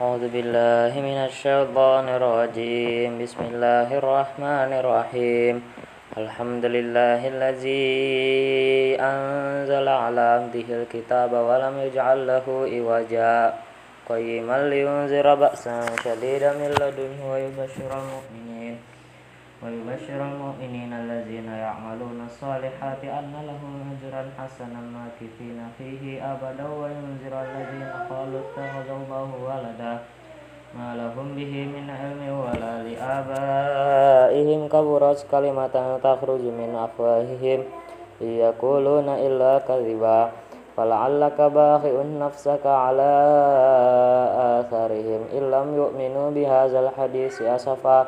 أعوذ بالله من الشيطان الرجيم. بسم الله الرحمن الرحيم. الحمد لله الذي أنزل على عبده الكتاب ولم يجعل له عوجا قيما لينذر بأسا شديدا من لدنه ويبشر المؤمنين. ويبشر المؤمنين الذين يعملون الصالحات أن لهم أجرا حسنا ماكثين فيه أبدا وينذر الذين قالوا اتخذ الله ولدا ما لهم به من علم ولا لآبائهم كبرت كلمة تخرج من أفواههم إن يقولون إلا كذبا فلعلك باخع نفسك على آثارهم إن لم يؤمنوا بهذا الحديث أسفا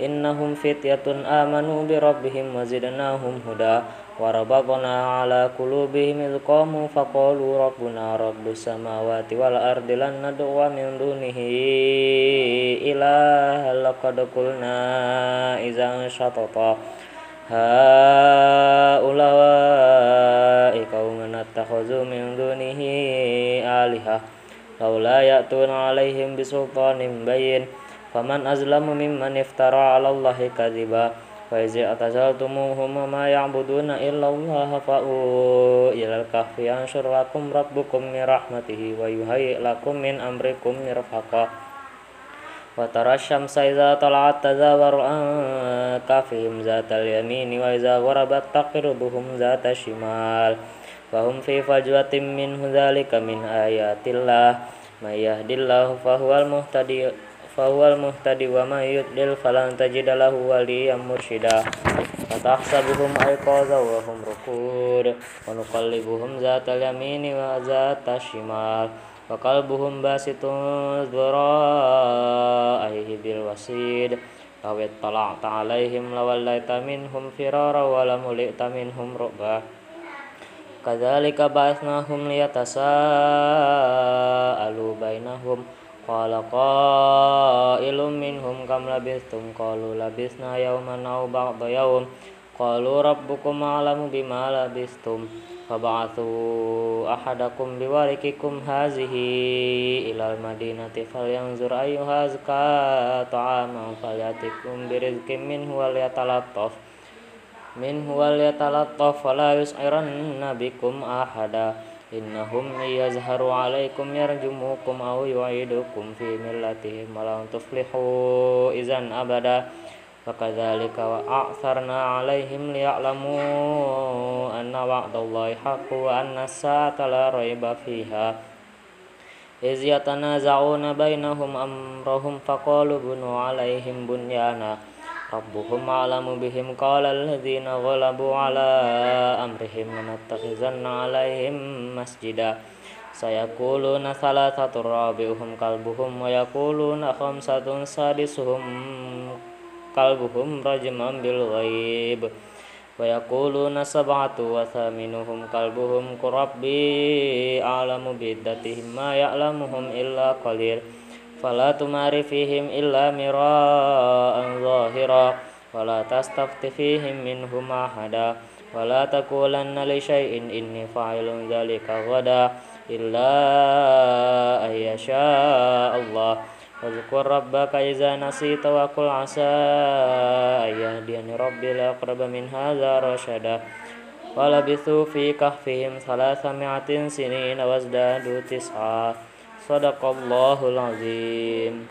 innahum fityatun amanu bi rabbihim wazidnahum huda warabakona ala qulubihim idh qamu faqalu rabbuna rabbus samawati wal ardi lan nad'u min dunihi ilaha laqad qulna idzan syatata min dunihi alihah laula ya'tuna alaihim bisultanin bayin بسلطان بين فمن أظلم ممن افترى على الله كذبا فإذ اعتزلتموهم وما يعبدون إلا الله فأووا إلى الكهف ينشر لكم ربكم من رحمته ويهيئ لكم من أمركم مرفقا وترى الشمس إذا طلعت تزاور عن كهفهم ذات اليمين وإذا غربت تقرضهم ذات الشمال فهم في فجوة منه ذلك من آيات الله من يهد الله فهو المهتدي fawal muhtadi wa ma yudlil falan tajidalahu waliyan mursyida fatahsabuhum alqaza wa hum rukud. Wa nuqallibuhum zatal yamini wa zatal shimal. Wa qalbuhum basitun dhura'aihi bil wasid. Lawit talak ta'alaihim lawallaita minhum firara walamulikta minhum ru'bah. Kadzalika ba'athnahum liyatasaa'alu bainahum Qala qailum minhum kam labistum. Qalu labisna yawman aw ba'da yawm. Qalu rabbukum a'lamu bima labistum. Fab'athu ahadakum biwarikikum hazihi ilal madinati falyanzur ayyuha azka ta'aman falyatikum birizqin minhu wal yatalattaf minhu wal yatalattaf fala yus'iranna bikum ahada innahum yazharu alaikum yarjumukum aw yu'idukum fi millatihim malam tuflihu izan abada. Fakadhalika wa a'tharna alaihim liya'lamu anna wa'dallahi haqqu wa anna sa'ata la rayba fiha. Iz yatanaza'una bainahum amrahum faqalu bunu alaihim bunyana. ربهم أعلم بهم. قال الذين غلبوا على أمرهم لنتخذن عليهم مسجدا. سيقولون ثلاثة رابعهم كلبهم ويقولون خمسة سادسهم كلبهم رجما بالغيب. ويقولون سبعة وثامنهم كلبهم ربي أعلم بعدتهم ما يعلمهم إلا قليل. fala tumari fihim illa mira'an zahira. Wala tastafti fihim minhum ahada. Wala taqulanna li syai'in inni fa'ilun dzalika ghada illa ayyasha Allah. Wazkur rabbaka iza nasita wa qul asa ayyahdiyani rabbi laqrab min hadza rashada. Walabithu fi kahfihim thalatha mi'atin sinina wazdadu tis'a. Sadaqallahul azim.